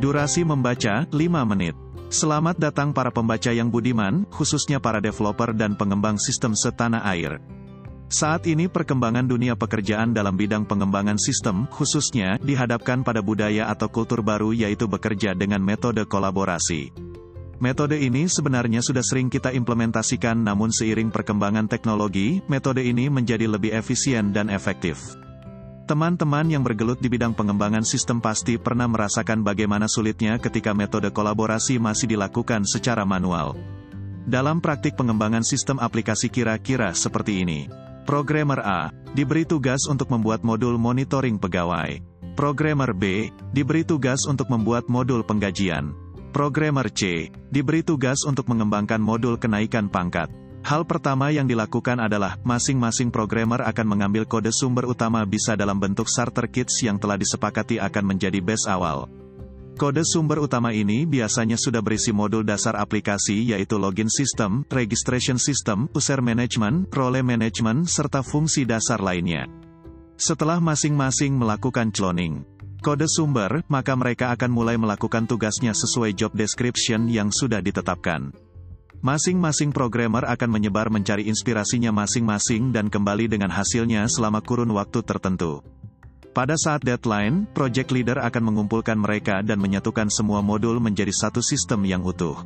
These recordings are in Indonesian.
Durasi membaca, 5 menit. Selamat datang para pembaca yang budiman, khususnya para developer dan pengembang sistem setanah air. Saat ini perkembangan dunia pekerjaan dalam bidang pengembangan sistem, khususnya, dihadapkan pada budaya atau kultur baru yaitu bekerja dengan metode kolaborasi. Metode ini sebenarnya sudah sering kita implementasikan namun seiring perkembangan teknologi, metode ini menjadi lebih efisien dan efektif. Teman-teman yang bergelut di bidang pengembangan sistem pasti pernah merasakan bagaimana sulitnya ketika metode kolaborasi masih dilakukan secara manual. Dalam praktik pengembangan sistem aplikasi kira-kira seperti ini. Programmer A diberi tugas untuk membuat modul monitoring pegawai. Programmer B diberi tugas untuk membuat modul penggajian. Programmer C diberi tugas untuk mengembangkan modul kenaikan pangkat. Hal pertama yang dilakukan adalah, masing-masing programmer akan mengambil kode sumber utama bisa dalam bentuk starter kits yang telah disepakati akan menjadi base awal. Kode sumber utama ini biasanya sudah berisi modul dasar aplikasi yaitu login system, registration system, user management, role management, serta fungsi dasar lainnya. Setelah masing-masing melakukan cloning kode sumber, maka mereka akan mulai melakukan tugasnya sesuai job description yang sudah ditetapkan. Masing-masing programmer akan menyebar mencari inspirasinya masing-masing dan kembali dengan hasilnya selama kurun waktu tertentu. Pada saat deadline, project leader akan mengumpulkan mereka dan menyatukan semua modul menjadi satu sistem yang utuh.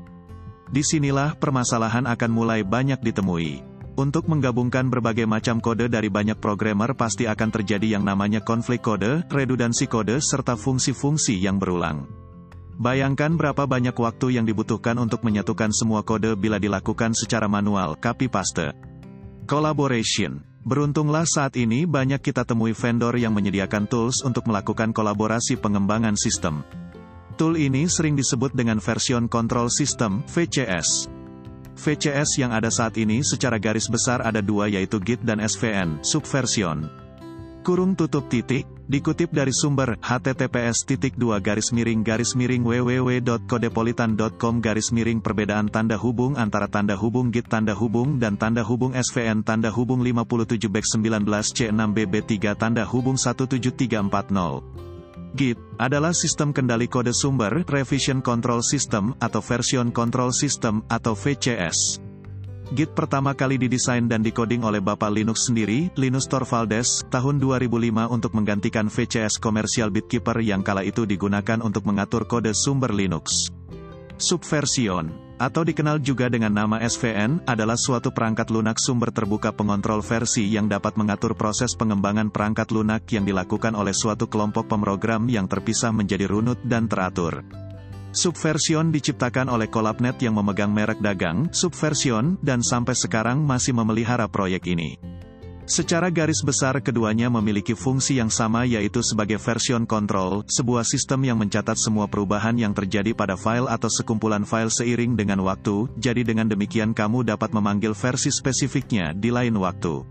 Di sinilah permasalahan akan mulai banyak ditemui. Untuk menggabungkan berbagai macam kode dari banyak programmer pasti akan terjadi yang namanya konflik kode, redundansi kode, serta fungsi-fungsi yang berulang. Bayangkan berapa banyak waktu yang dibutuhkan untuk menyatukan semua kode bila dilakukan secara manual, copy paste. Collaboration Beruntunglah saat ini banyak kita temui vendor yang menyediakan tools untuk melakukan kolaborasi pengembangan sistem. Tool ini sering disebut dengan version control system, VCS. VCS yang ada saat ini secara garis besar ada dua yaitu Git dan SVN, subversion. Kurung tutup titik, Dikutip dari sumber https dua garis miring garis miring www.kodepolitan.com garis miring perbedaan tanda hubung antara tanda hubung git tanda hubung dan tanda hubung svn tanda hubung 57 back 19 c 6 bb 3 tanda hubung 17340. Git adalah sistem kendali kode sumber Revision Control System atau Version Control System atau VCS. Git pertama kali didesain dan dikoding oleh Bapak Linux sendiri, Linus Torvalds, tahun 2005 untuk menggantikan VCS komersial Bitkeeper yang kala itu digunakan untuk mengatur kode sumber Linux. Subversion, atau dikenal juga dengan nama SVN, adalah suatu perangkat lunak sumber terbuka pengontrol versi yang dapat mengatur proses pengembangan perangkat lunak yang dilakukan oleh suatu kelompok pemrogram yang terpisah menjadi runut dan teratur. Subversion diciptakan oleh Collabnet yang memegang merek dagang, Subversion, dan sampai sekarang masih memelihara proyek ini. Secara garis besar keduanya memiliki fungsi yang sama yaitu sebagai version control, sebuah sistem yang mencatat semua perubahan yang terjadi pada file atau sekumpulan file seiring dengan waktu, jadi dengan demikian kamu dapat memanggil versi spesifiknya di lain waktu.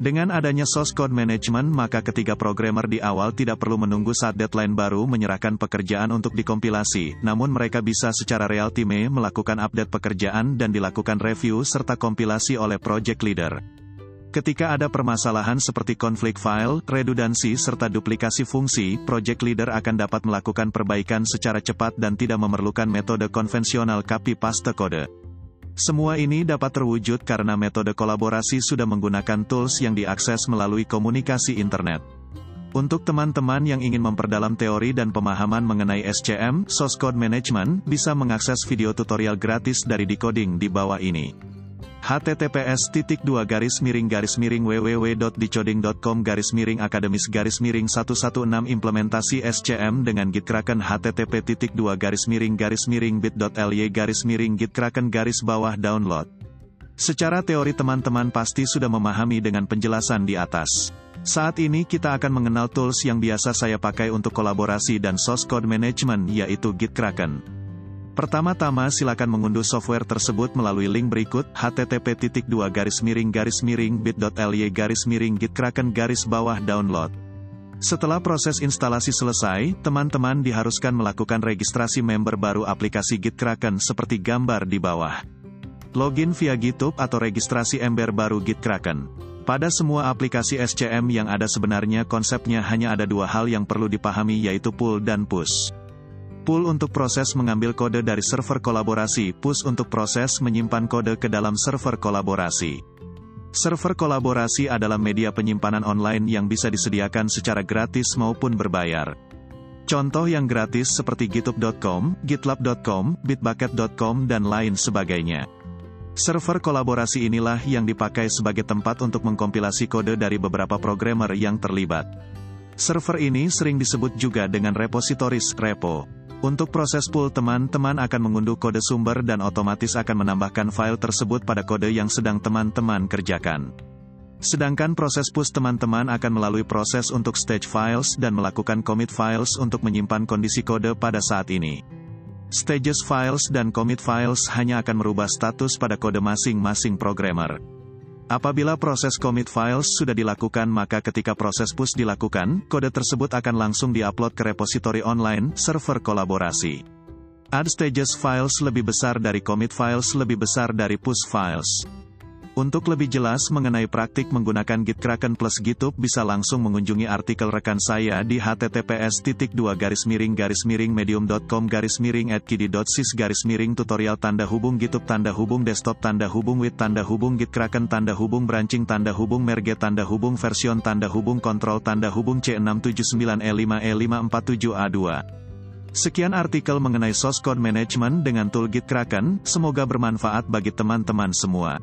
Dengan adanya source code management maka ketiga programmer di awal tidak perlu menunggu saat deadline baru menyerahkan pekerjaan untuk dikompilasi, namun mereka bisa secara real time melakukan update pekerjaan dan dilakukan review serta kompilasi oleh project leader. Ketika ada permasalahan seperti konflik file, redundansi serta duplikasi fungsi, project leader akan dapat melakukan perbaikan secara cepat dan tidak memerlukan metode konvensional copy paste kode. Semua ini dapat terwujud karena metode kolaborasi sudah menggunakan tools yang diakses melalui komunikasi internet. Untuk teman-teman yang ingin memperdalam teori dan pemahaman mengenai SCM, Source Code Management, bisa mengakses video tutorial gratis dari Decoding di bawah ini https titik dua garis miring garis miring www.dicoding.com garis miring akademis garis miring 116 implementasi SCM dengan Git Kraken http titik dua garis miring garis miring bit.ly garis miring Git Kraken garis bawah download. Secara teori teman-teman pasti sudah memahami dengan penjelasan di atas. Saat ini kita akan mengenal tools yang biasa saya pakai untuk kolaborasi dan source code management yaitu Git Kraken. Pertama-tama silakan mengunduh software tersebut melalui link berikut http garis miring garis miring bit.ly garis miring gitkraken garis bawah download. Setelah proses instalasi selesai, teman-teman diharuskan melakukan registrasi member baru aplikasi GitKraken seperti gambar di bawah. Login via GitHub atau registrasi ember baru GitKraken. Pada semua aplikasi SCM yang ada sebenarnya konsepnya hanya ada dua hal yang perlu dipahami yaitu pull dan push. Pull untuk proses mengambil kode dari server kolaborasi, push untuk proses menyimpan kode ke dalam server kolaborasi. Server kolaborasi adalah media penyimpanan online yang bisa disediakan secara gratis maupun berbayar. Contoh yang gratis seperti github.com, gitlab.com, bitbucket.com dan lain sebagainya. Server kolaborasi inilah yang dipakai sebagai tempat untuk mengkompilasi kode dari beberapa programmer yang terlibat. Server ini sering disebut juga dengan repositories repo. Untuk proses pull teman-teman akan mengunduh kode sumber dan otomatis akan menambahkan file tersebut pada kode yang sedang teman-teman kerjakan. Sedangkan proses push teman-teman akan melalui proses untuk stage files dan melakukan commit files untuk menyimpan kondisi kode pada saat ini. Stages files dan commit files hanya akan merubah status pada kode masing-masing programmer. Apabila proses commit files sudah dilakukan maka ketika proses push dilakukan, kode tersebut akan langsung diupload ke repositori online, server kolaborasi. Add stages files lebih besar dari commit files lebih besar dari push files. Untuk lebih jelas mengenai praktik menggunakan Gitkraken plus GitHub bisa langsung mengunjungi artikel rekan saya di https garis miring garis miring medium.com garis miring at kidi.sis garis miring tutorial tanda hubung GitHub tanda hubung desktop tanda hubung with tanda hubung Gitkraken tanda hubung branching tanda hubung merge tanda hubung version tanda hubung kontrol tanda hubung C679E5E547A2 Sekian artikel mengenai source code management dengan tool Git Kraken, semoga bermanfaat bagi teman-teman semua.